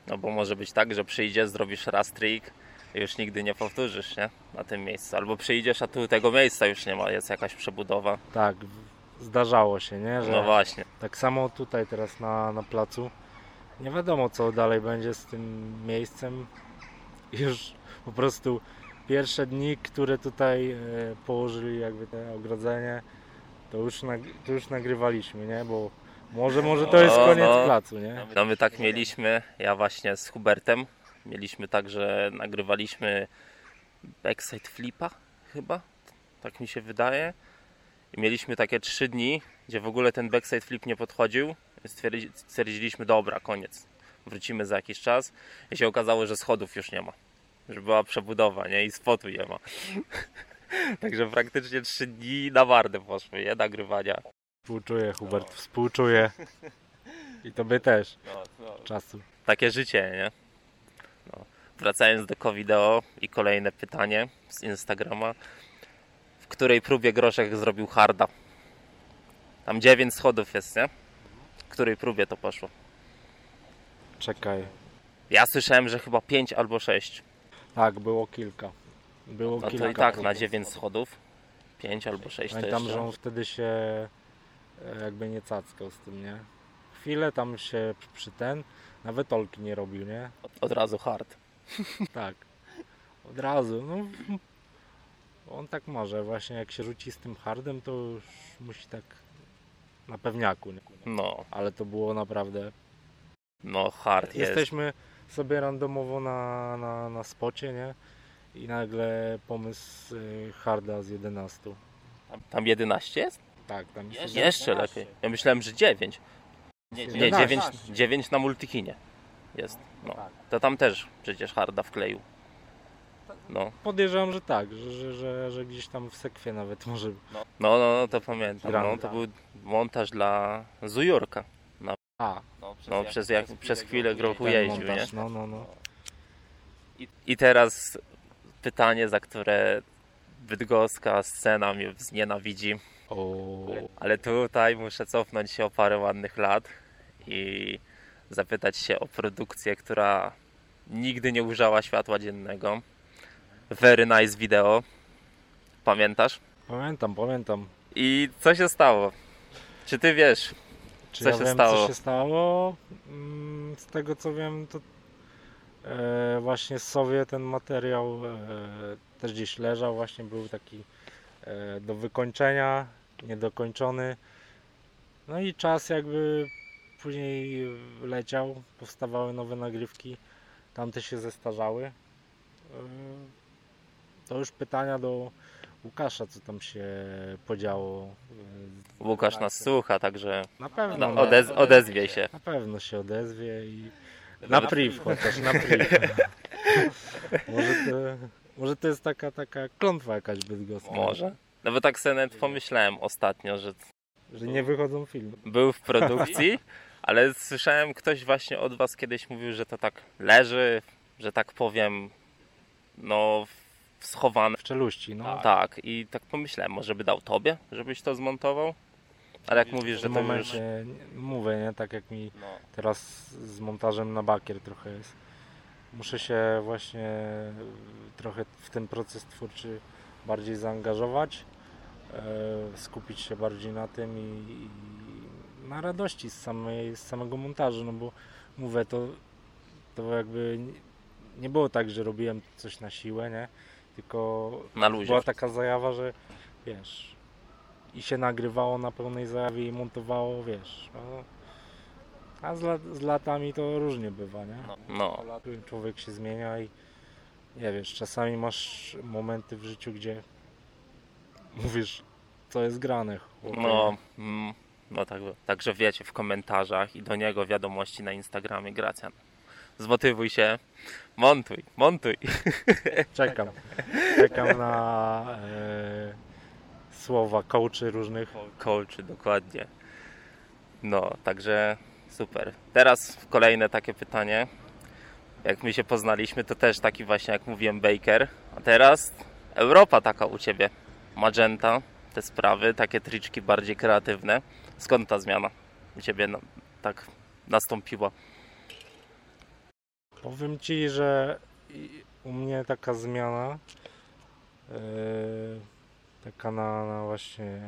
No bo może być tak, że przyjdziesz, zrobisz raz trik i już nigdy nie powtórzysz, nie? Na tym miejscu. Albo przyjdziesz, a tu tego miejsca już nie ma, jest jakaś przebudowa. Tak, zdarzało się, nie? Że No właśnie. tak samo tutaj teraz na, na placu. Nie wiadomo co dalej będzie z tym miejscem. Już po prostu pierwsze dni, które tutaj e, położyli jakby te ogrodzenie, to już, to już nagrywaliśmy, nie? Bo może, może to jest No, koniec no. placu, nie? No my tak mieliśmy, ja właśnie z Hubertem, mieliśmy tak, że nagrywaliśmy backside flipa chyba, tak mi się wydaje. I mieliśmy takie trzy dni, gdzie w ogóle ten backside flip nie podchodził. Stwierdzi- Stwierdziliśmy, dobra, koniec. Wrócimy za jakiś czas. I się okazało, że schodów już nie ma. Że była przebudowa, nie? I spotu nie ma. Także praktycznie trzy dni na wardę poszły, nie? Nagrywania. Współczuję, Hubert, współczuję. I tobie też No, czasu. takie życie, nie? No. Wracając do Covideo i kolejne pytanie z Instagrama. W której próbie Groszek zrobił harda? Tam 9 schodów jest, nie? W której próbie to poszło? Czekaj. Ja słyszałem, że chyba 5 albo 6. Tak, było kilka. Było No kilka. to i tak na 9 schodów. 5 albo 6 to Pamiętam, jeszcze. że on wtedy się e, jakby nie cackał z tym, nie? Chwilę tam się przy- ten, nawet olki nie robił, nie? Od razu hard. Tak. Od razu, no. On tak może, właśnie jak się rzuci z tym hardem, to już musi tak na pewniaku, nie? No, Ale to było naprawdę... no hard jest. Jesteśmy sobie randomowo na, na, na spocie, nie? I nagle pomysł y, harda z 11. Tam 11 jest? Tak, tam jest Jeszcze lepiej. Ja myślałem, że 9. Nie, 11. 9, 9 na multikinie jest. No. To tam też przecież harda wkleił. No, Podejrzewam, że tak, że, że, że, że gdzieś tam w sekwie nawet może. no, no, no to pamiętam. Gramy. No, to był montaż dla Zujurka. A, No, przez, jak, przez chwilę grochu jeździł, nie? no, no, no. I, I teraz pytanie, za które bydgoska scena mnie znienawidzi. O, Ale tutaj muszę cofnąć się o parę ładnych lat i zapytać się o produkcję, która nigdy nie ujrzała światła dziennego. Very nice video. Pamiętasz? pamiętam, pamiętam. I co się stało? Czy ty wiesz? Czy Co ja się wiem, stało? co się stało? Mm, Z tego co wiem, to e, właśnie sobie ten materiał e, też gdzieś leżał, właśnie był taki e, do wykończenia, niedokończony. No i czas jakby później leciał, powstawały nowe nagrywki, tamte się zestarzały. E, To już pytania do Łukasza, co tam się podziało. e, Łukasz nas słucha, także Na pewno, no, odez odezwie się. na pewno się odezwie i na priv chociaż, na priv. może, to, może to jest taka, taka klątwa jakaś bydgoska. Może. No bo tak sobie nawet pomyślałem ostatnio, że Że nie wychodzą filmy. był w produkcji, ale słyszałem ktoś właśnie od was kiedyś mówił, że to tak leży, że tak powiem, no schowane. W czeluści, no. Tak, i tak pomyślałem, może by dał tobie, żebyś to zmontował? Ale jak mówisz, w że to już... mówię, nie, tak jak mi No, teraz z montażem na bakier trochę jest. Muszę się właśnie trochę w ten proces twórczy bardziej zaangażować, e, skupić się bardziej na tym i, i na radości z, samej, z samego montażu, no bo mówię, to, to jakby nie było tak, że robiłem coś na siłę, nie? Tylko na luzie. była taka zajawa, że wiesz, i się nagrywało na pełnej zajawie i montowało, wiesz. No, a z, lat, z latami to różnie bywa, nie? No, no, Człowiek się zmienia i nie wiesz, czasami masz momenty w życiu, gdzie mówisz, co jest grane. chłopie. no, mm, no tak, także wiecie w komentarzach i do niego wiadomości na Instagramie Gracjan. Zmotywuj się, montuj, montuj. Czekam. Czekam na e, słowa coachy różnych. Coachy, dokładnie. No, także super. Teraz kolejne takie pytanie. Jak my się poznaliśmy, to też taki właśnie, jak mówiłem, Baker. A teraz Europa taka u Ciebie. Magenta, te sprawy, takie triczki bardziej kreatywne. Skąd ta zmiana u Ciebie no, tak nastąpiła? Powiem Ci, że u mnie taka zmiana, e, taka na, na właśnie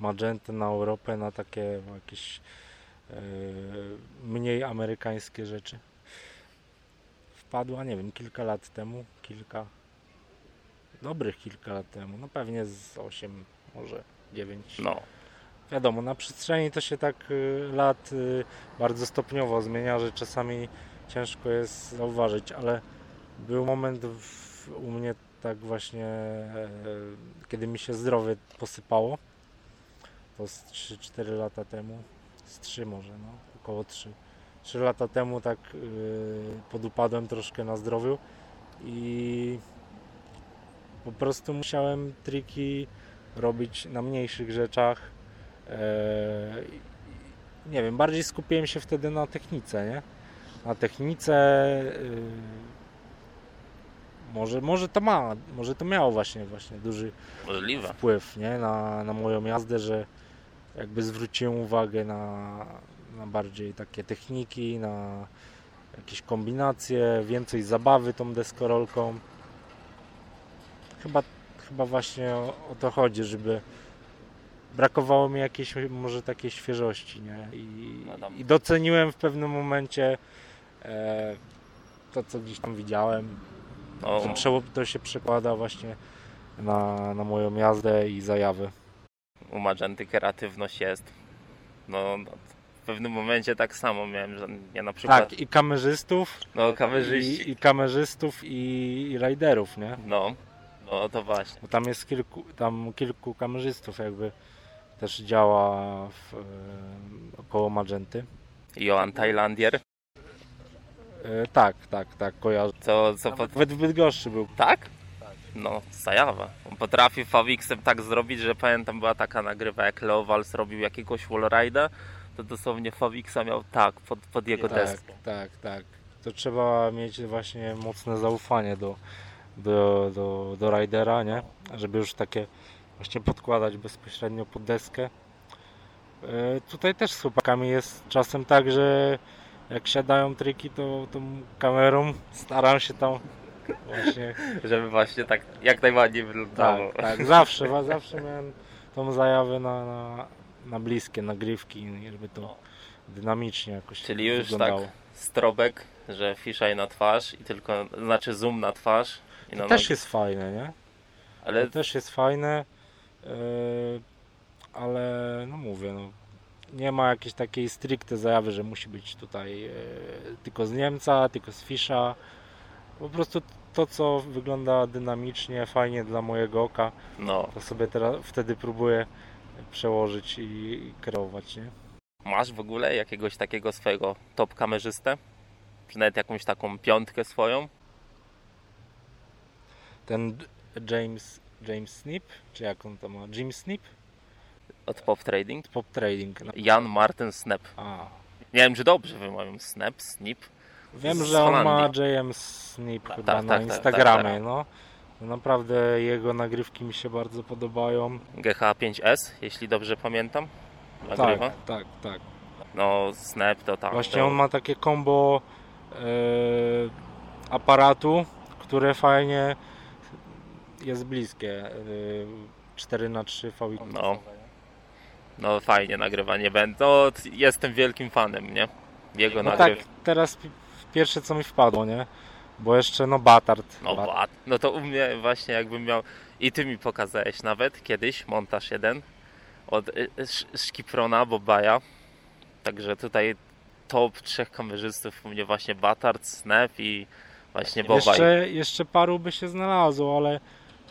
magentę, na Europę, na takie jakieś e, mniej amerykańskie rzeczy. Wpadła, nie wiem, kilka lat temu, kilka, dobrych kilka lat temu, no pewnie z 8, może 9 No, wiadomo, na przestrzeni to się tak y, lat y, bardzo stopniowo zmienia, że czasami ciężko jest zauważyć, ale był moment w, u mnie tak właśnie, e, kiedy mi się zdrowie posypało, to z 3-4 lata temu, z 3 może, no, około 3. 3 lata temu tak y, podupadłem troszkę na zdrowiu i po prostu musiałem triki robić na mniejszych rzeczach, nie wiem, bardziej skupiłem się wtedy na technice, nie? Na technice. yy, może, może to ma, może to miało właśnie, właśnie duży możliwe. wpływ nie? Na, na moją jazdę, że jakby zwróciłem uwagę na, na bardziej takie techniki, na jakieś kombinacje, więcej zabawy tą deskorolką. Chyba, chyba właśnie o, o to chodzi, żeby brakowało mi jakiejś może takiej świeżości, nie? I, No i doceniłem w pewnym momencie e, to, co gdzieś tam widziałem. No, To, to się przekłada właśnie na, na moją jazdę i zajawy. u Magenty kreatywność jest. No, no, w pewnym momencie tak samo miałem, że ja na przykład... Tak, i kamerzystów, No, kamerzyści. i, i kamerzystów, i, i riderów, nie? No, no to właśnie. Bo tam jest kilku, tam kilku kamerzystów jakby też działa w, e, około Magenty. Johan Tajlandier, E, tak, tak, tak, kojarzę. co, co pod... Nawet w Bydgoszczy był. Tak? No, zajawa. On potrafi Favixem tak zrobić, że pamiętam była taka nagrywa, jak Leo Wals robił jakiegoś wallride'a, to dosłownie Favixa miał tak, pod, pod jego Tak, deskę. tak, tak. To trzeba mieć właśnie mocne zaufanie do, do, do, do ridera, nie? Żeby już takie właśnie podkładać bezpośrednio pod deskę. E, Tutaj też z chłopakami jest czasem tak, że jak siadają triki, to tą kamerą staram się tam właśnie Żeby właśnie tak jak najładniej wyglądało. tak, tak, zawsze, zawsze miałem tą zajawę na, na, na bliskie nagrywki, żeby to dynamicznie jakoś Czyli już wyglądało. tak strobek, że fisheye na twarz i tylko, znaczy zoom na twarz. I na To też nogi. jest fajne, nie? Ale To też jest fajne, ale no mówię, no, nie ma jakiejś takiej stricte zajawy, że musi być tutaj yy, tylko z Niemca, tylko z Fisza. Po prostu to, co wygląda dynamicznie, fajnie dla mojego oka, no, to sobie teraz wtedy próbuję przełożyć i, i kreować, nie? masz w ogóle jakiegoś takiego swojego top kamerzystę? Czy nawet jakąś taką piątkę swoją? Ten James, James Snip, czy jak on to ma? Jim Snip? Od Pop Trading? Pop Trading. No. Jan Martin Snap. A, Nie wiem, czy dobrze wymawiam. Snap, Snip. Wiem, że on ma. JM Snip Tak, chyba tak, na tak, tak, Instagramie, tak, tak. no. Naprawdę jego nagrywki mi się bardzo podobają. GH5S, jeśli dobrze pamiętam. Nagrywa. Tak, tak, tak. No, Snap to tak. Właśnie to... on ma takie combo e, aparatu, które fajnie jest bliskie. E, 4 na 3 VX. No. No fajnie nagrywa, nie będę. No, jestem wielkim fanem, nie? Jego No tak, teraz pi- pierwsze co mi wpadło, nie? Bo jeszcze no Batard. No, Bat- no to u mnie właśnie jakbym miał. I ty mi pokazałeś nawet kiedyś montaż jeden od y, Sz- Szkiprona Bobaja. Także tutaj top trzech kamerzystów u mnie właśnie Batard, Snap i właśnie Bobaj. Jeszcze, jeszcze paru by się znalazło, ale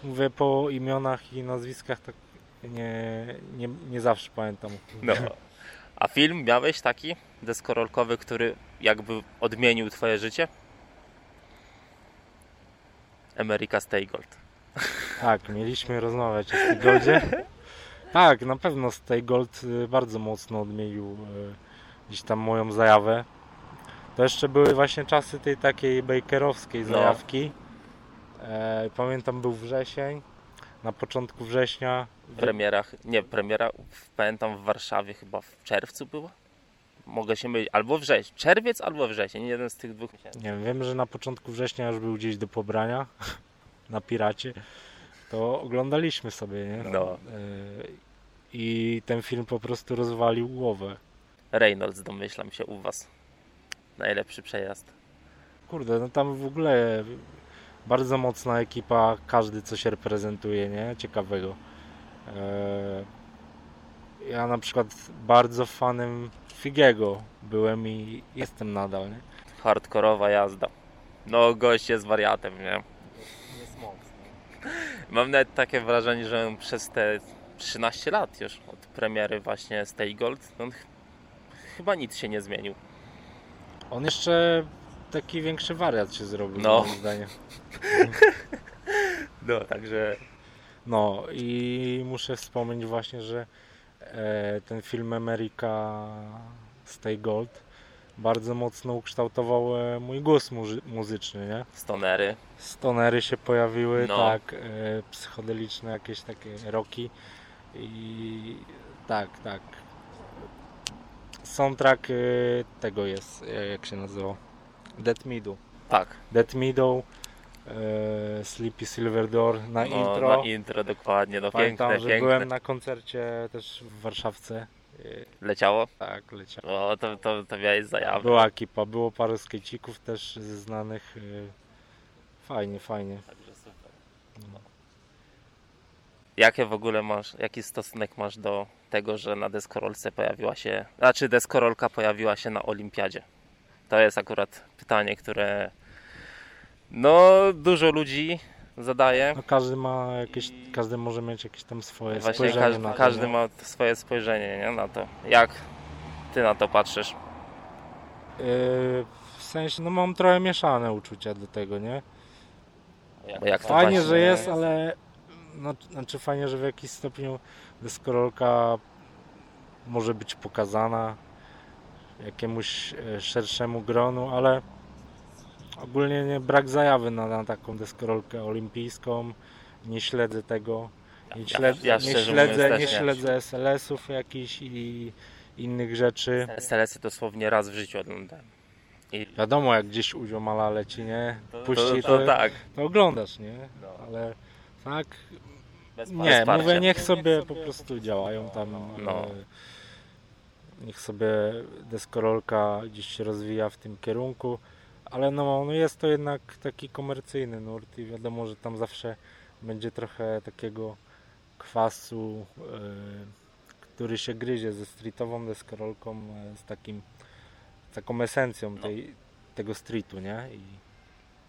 mówię po imionach i nazwiskach tak nie, nie, nie zawsze pamiętam. No. A film miałeś taki deskorolkowy, który jakby odmienił twoje życie? America Stay Gold. Tak, mieliśmy rozmawiać o Stay Goldzie. Tak, na pewno Stay Gold y, bardzo mocno odmienił y, gdzieś tam moją zajawę. To jeszcze były właśnie czasy tej takiej bakerowskiej No. zajawki. E, pamiętam był wrzesień, na początku września. Premiera, nie, premiera pamiętam w Warszawie chyba w czerwcu była. Mogę się mylić, albo wrzesień, czerwiec albo wrzesień, jeden z tych dwóch miesięcy. Nie wiem, że na początku września już był gdzieś do pobrania na Piracie. To oglądaliśmy sobie, nie? No. E, I ten film po prostu rozwalił głowę. Reynolds domyślam się u was. Najlepszy przejazd. Kurde, no tam w ogóle bardzo mocna ekipa, każdy coś reprezentuje, nie? Ciekawego. E, Ja na przykład bardzo fanem Figiego byłem i jestem nadal, nie? Hardkorowa jazda. No gość jest wariatem, nie? Jest mocny. Mam nawet takie wrażenie, że przez te 13 lat już od premiery właśnie Stay Gold, on ch- chyba nic się nie zmienił. On jeszcze taki większy wariat się zrobił, No. moim zdaniem. No, także No i muszę wspomnieć właśnie, że e, ten film America Stay Gold bardzo mocno ukształtował e, mój głos muzy- muzyczny, nie? stonery. Stonery się pojawiły, No. tak, e, psychodeliczne jakieś takie roki i tak, tak. Soundtrack e, tego jest, e, jak się nazywa? Dead Meadow. Tak, Dead Meadow, e, Sleepy Silver Door na no, intro. na intro dokładnie, no Pamiętam, piękne, że piękne. byłem na koncercie też w Warszawce. E, Leciało? Tak, leciał. No, to, to, to miałeś zajawę. Była ekipa, było parę skejcików też ze znanych. e, Fajnie, fajnie. Także super. No. Jakie w ogóle masz, jaki stosunek masz do tego, że na deskorolce pojawiła się, znaczy deskorolka pojawiła się na olimpiadzie? To jest akurat pytanie, które no dużo ludzi zadaje. No każdy ma jakieś, każdy może mieć jakieś tam swoje Właśnie spojrzenie każdy, na to, każdy nie? ma swoje spojrzenie nie, na to. Jak ty na to patrzysz? Yy, w sensie, no mam trochę mieszane uczucia do tego, nie? Bo jak to Fajnie, że jest, ale no, znaczy fajnie, że w jakiś stopniu deskorolka może być pokazana jakiemuś e, szerszemu gronu, ale ogólnie nie, brak zajawy na, na taką deskorolkę olimpijską. Nie śledzę tego. Nie Ja- śledzę, ja nie śledzę, nie śledzę SLS-ów jakichś i innych rzeczy. SLS-y dosłownie raz w życiu oglądałem. I Wiadomo, jak gdzieś u ziomala leci, nie? to, Puści, to, to, tak. to oglądasz, nie? No. Ale tak, Bez nie, mówię, niech sobie po prostu działają tam. No. Niech sobie deskorolka gdzieś się rozwija w tym kierunku, ale no, no jest to jednak taki komercyjny nurt i wiadomo, że tam zawsze będzie trochę takiego kwasu, e, który się gryzie ze streetową deskorolką, e, z takim z taką esencją tej, tego streetu, nie? I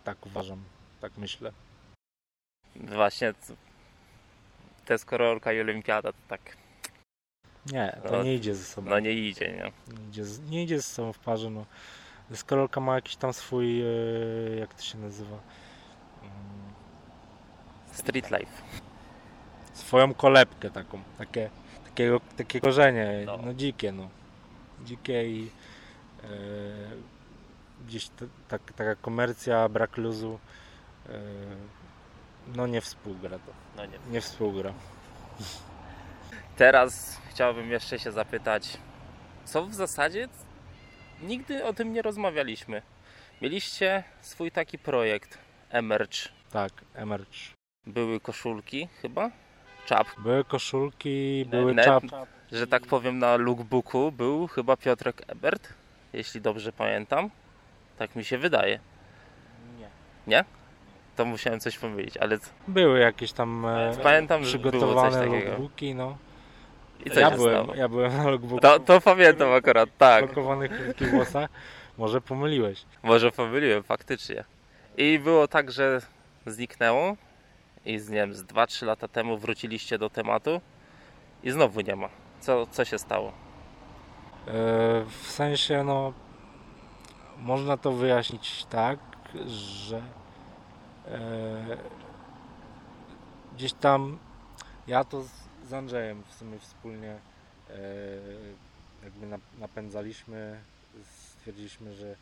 tak uważam, tak myślę. Właśnie deskorolka i olimpiada to tak, Nie, to No, nie idzie ze sobą. no nie idzie, nie? Nie idzie, nie idzie ze sobą w parze. No. Deskorolka ma jakiś tam swój, e, jak to się nazywa, Mm, Street life. swoją kolebkę taką, takie, takiego, takie korzenie, No. no. dzikie, no. Dzikie i e, gdzieś t- tak, taka komercja, brak luzu, e, no nie współgra to, No nie. nie współgra. Teraz chciałbym jeszcze się zapytać, co w zasadzie nigdy o tym nie rozmawialiśmy. Mieliście swój taki projekt Emerge. Tak, emerge. Były koszulki chyba? Czap. Były koszulki, były Net- czap, Że tak powiem na lookbooku był chyba Piotrek Ebert, jeśli dobrze pamiętam. Tak mi się wydaje. Nie. To musiałem coś powiedzieć, ale Były jakieś tam e, Pamiętam, że było coś przygotowane takiego. logbooki, no. I co ja byłem, stało? ja byłem na logbooku To, to pamiętam akurat, tak. blokowanych krótkich włosach. Może pomyliłeś. Może pomyliłem, faktycznie. I było tak, że zniknęło i z, nie wiem, z 2-3 lata temu wróciliście do tematu i znowu nie ma. Co, co się stało? E, w sensie, no, można to wyjaśnić tak, że e, gdzieś tam ja to z, Andrzejem w sumie wspólnie e, jakby nap- napędzaliśmy, stwierdziliśmy, że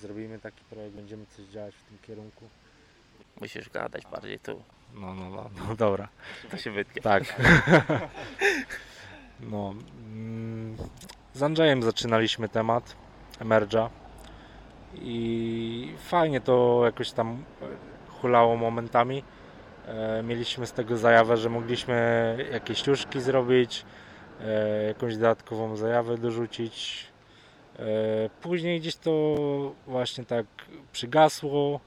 zrobimy taki projekt, będziemy coś działać w tym kierunku. Musisz gadać bardziej tu. No, no, no, no dobra. To się wytnie. Tak. No. mm, Z Andrzejem zaczynaliśmy temat Emerge'a i fajnie to jakoś tam hulało momentami. E, Mieliśmy z tego zajawę, że mogliśmy jakieś sztuczki zrobić, e, jakąś dodatkową zajawę dorzucić. E, Później gdzieś to właśnie tak przygasło,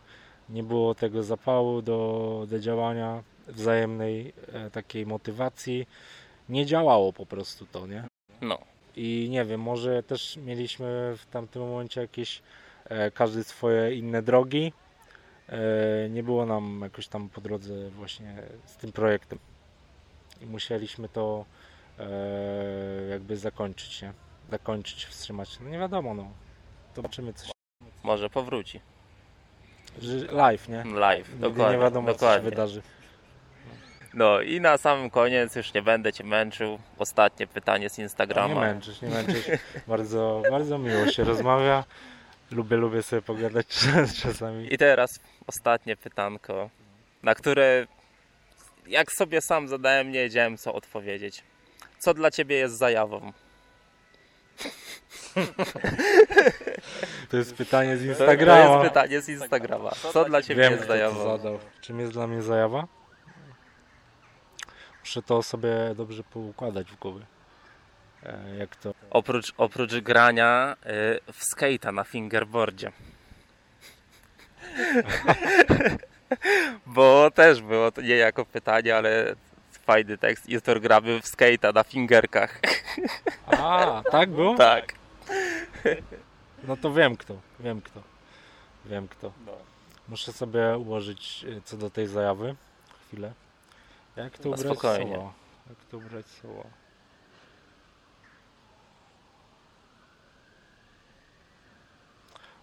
nie było tego zapału do, do działania wzajemnej takiej motywacji. Nie działało po prostu to, nie? No, I nie wiem, może też mieliśmy w tamtym momencie jakieś każdy swoje inne drogi. E, nie było nam jakoś tam po drodze właśnie z tym projektem. I musieliśmy to e, jakby zakończyć, nie? Zakończyć, wstrzymać. No nie wiadomo, no. Zobaczymy coś. może powróci. Live, nie? Live, Nigdy dokładnie. nie wiadomo, co się dokładnie. wydarzy. No i na samym koniec, już nie będę Cię męczył, ostatnie pytanie z Nie Instagrama. męczysz, nie męczysz. Bardzo, bardzo miło się rozmawia. Lubię, lubię sobie pogadać czasami. I teraz ostatnie pytanko, na które jak sobie sam zadałem, nie wiedziałem co odpowiedzieć. Co dla Ciebie jest zajawą? To jest pytanie z To Instagrama. jest pytanie z Instagrama. Co dla Ciebie Wiem, jest to zajawą? zadał. Czym jest dla mnie zajawa? Muszę to sobie dobrze poukładać w głowie. E, Jak to? Oprócz, oprócz grania y, w skate'a na fingerboardzie. Bo też było to nie jako pytanie, ale fajny tekst. Jutro gramy w skate'a na fingerkach. A, tak było? tak. No to wiem kto. Wiem kto. Wiem kto. Muszę sobie ułożyć e, co do tej zajawy. Chwilę. Jak to No, ubrać spokojnie. Jak to ubrać słowa?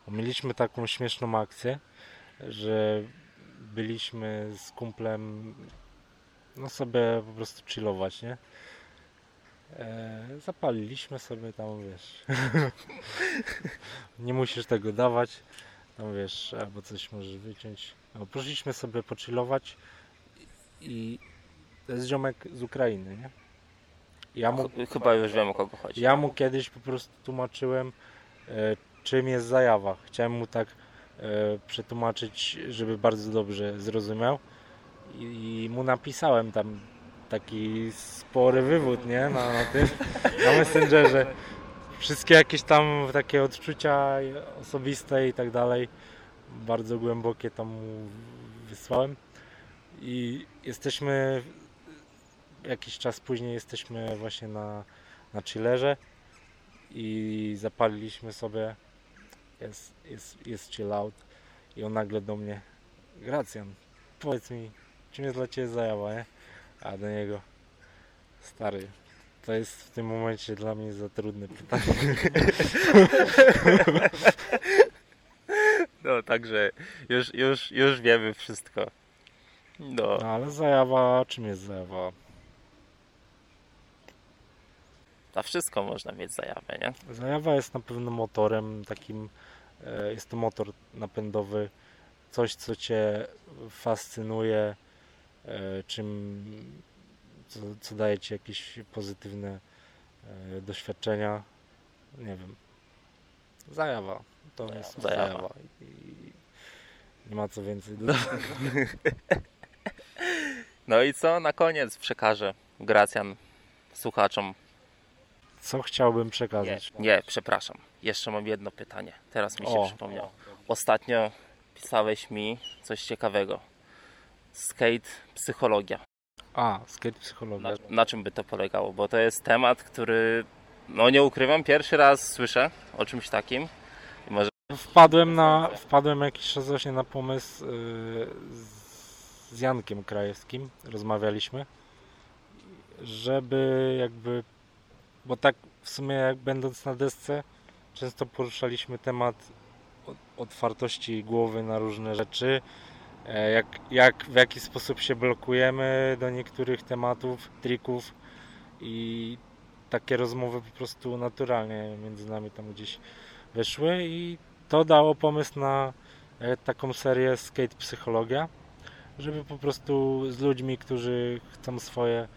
Bo Mieliśmy taką śmieszną akcję, że byliśmy z kumplem no sobie po prostu chillować, nie? E, zapaliliśmy sobie tam, wiesz. nie musisz tego dawać. Tam wiesz, albo coś możesz wyciąć. No, poszliśmy sobie pochillować i to jest ziomek z Ukrainy, nie? Ja mu, Ch- Chyba już wiem o kogo chodzi. ja mu kiedyś po prostu tłumaczyłem, e, czym jest zajawa. Chciałem mu tak przetłumaczyć, żeby bardzo dobrze zrozumiał. I, i mu napisałem tam taki spory wywód, nie? Na, na tym, na Messengerze. wszystkie jakieś tam takie odczucia osobiste i tak dalej, bardzo głębokie tam mu wysłałem. I jesteśmy, jakiś czas później jesteśmy właśnie na, na chillerze i zapaliliśmy sobie, jest, jest, jest chill out i on nagle do mnie, Gracjan, powiedz mi, czym jest dla Ciebie zajawa, nie? A do niego, stary, to jest w tym momencie dla mnie za trudne pytanie. No, także już, już, już wiemy wszystko. No, No ale zajawa, czym jest zajawa? Na wszystko można mieć zajawę, nie? Zajawa jest na pewno motorem takim, e, jest to motor napędowy, coś co Cię fascynuje, e, czym, co, co daje Ci jakieś pozytywne e, doświadczenia. Nie wiem. Zajawa. To Zajawa. jest Zajawa. zajawa. I nie ma co więcej dodać. No i co na koniec przekażę Gracjan słuchaczom? Co chciałbym Nie, przekazać? nie, przepraszam. Jeszcze mam jedno pytanie. Teraz mi się O. przypomniało. Ostatnio pisałeś mi coś ciekawego. Skate psychologia. A, skate psychologia. Na, na czym by to polegało? Bo to jest temat, który, no nie ukrywam, pierwszy raz słyszę o czymś takim. Może Wpadłem na, wpadłem jakiś czas właśnie na pomysł yy, z Jankiem Krajewskim, rozmawialiśmy, żeby jakby, bo tak w sumie jak będąc na desce, często poruszaliśmy temat otwartości głowy na różne rzeczy, e, jak, jak w jaki sposób się blokujemy do niektórych tematów, trików i takie rozmowy po prostu naturalnie między nami tam gdzieś wyszły i to dało pomysł na e, taką serię Skate Psychologia, żeby po prostu z ludźmi, którzy chcą swoje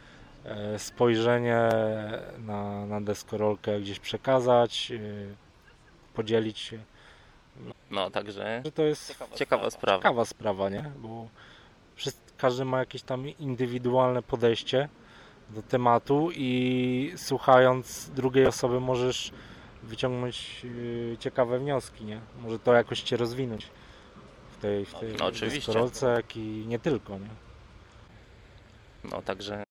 spojrzenie na, na deskorolkę gdzieś przekazać, e, podzielić się. no także Że to jest ciekawa sprawa. ciekawa sprawa, nie? Bo wszyscy, każdy ma jakieś tam indywidualne podejście do tematu i słuchając drugiej osoby możesz wyciągnąć yy, ciekawe wnioski, nie? Może to jakoś cię rozwinąć w tej, w tej No, oczywiście. deskorolce, jak i nie tylko, nie? No także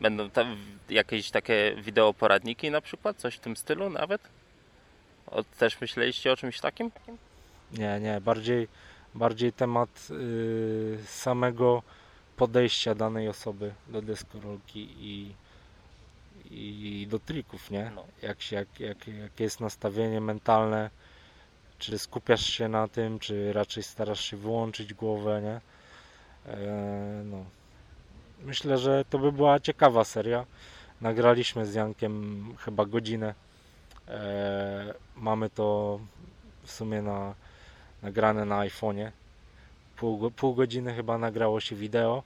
będą tam jakieś takie wideoporadniki na przykład, coś w tym stylu nawet? O, też myśleliście o czymś takim? Nie, nie, bardziej, bardziej temat yy, samego podejścia danej osoby do deskorolki i, i do trików, nie? No. Jak, się, jak, jak, jakie jest nastawienie mentalne, czy skupiasz się na tym, czy raczej starasz się wyłączyć głowę, nie? E, no. Myślę, że to by była ciekawa seria. Nagraliśmy z Jankiem chyba godzinę. E, mamy to w sumie na, nagrane na iPhone'ie. Pół, pół godziny chyba nagrało się wideo.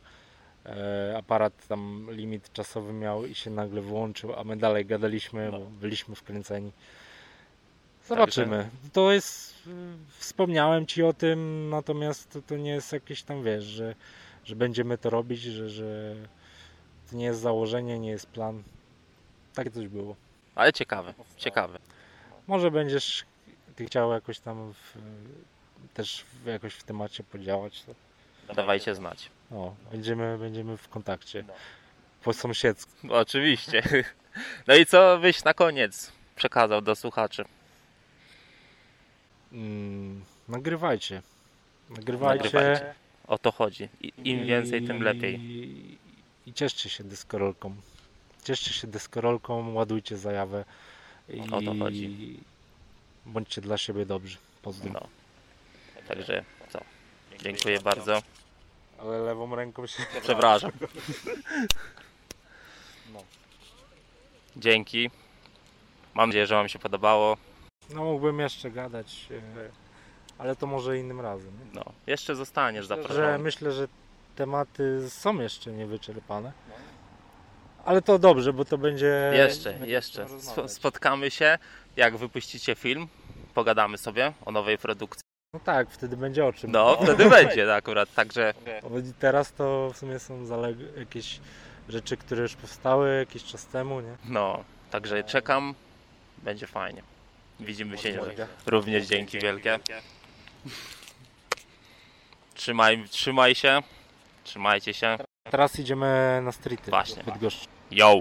E, aparat tam limit czasowy miał i się nagle wyłączył, a my dalej gadaliśmy, No. bo byliśmy wkręceni. Zobaczymy. To jest. Wspomniałem ci o tym, natomiast to, to nie jest jakieś tam wiesz, że, że będziemy to robić, że, że to nie jest założenie, nie jest plan. Takie coś było. Ale ciekawe, ciekawe. Może będziesz chciał jakoś tam w, też w, jakoś w temacie podziałać. To, Dawajcie znać. o, będziemy, będziemy w kontakcie. No. Po sąsiedzku. No, oczywiście. No i co byś na koniec przekazał do słuchaczy? Mm, nagrywajcie. Nagrywajcie. Nagrywajcie. O to chodzi. I, Im I- więcej, tym lepiej. I cieszcie się deskorolką. Cieszcie się deskorolką, ładujcie zajawę. I O to chodzi. Bądźcie dla siebie dobrzy. Pozdro. No. Także co? Dziękuję bardzo. Ale lewą ręką się. Przepraszam. No. Dzięki. Mam nadzieję, że Wam się podobało. No mógłbym jeszcze gadać, e, ale to może innym razem. Nie? No, jeszcze zostaniesz Że zaproszony. myślę, że tematy są jeszcze niewyczerpane. Ale to dobrze, bo to będzie. Jeszcze, jeszcze. Spotkamy się, jak wypuścicie film. Pogadamy sobie o nowej produkcji. No tak, wtedy będzie o czym. No, wtedy będzie akurat. Także Bo Teraz to w sumie są zaleg- jakieś rzeczy, które już powstały jakiś czas temu, nie? no, także czekam Będzie fajnie. Widzimy się również dzięki wielkie. Trzymaj, trzymaj się. Trzymajcie się. Teraz idziemy na streety. Właśnie. Yo!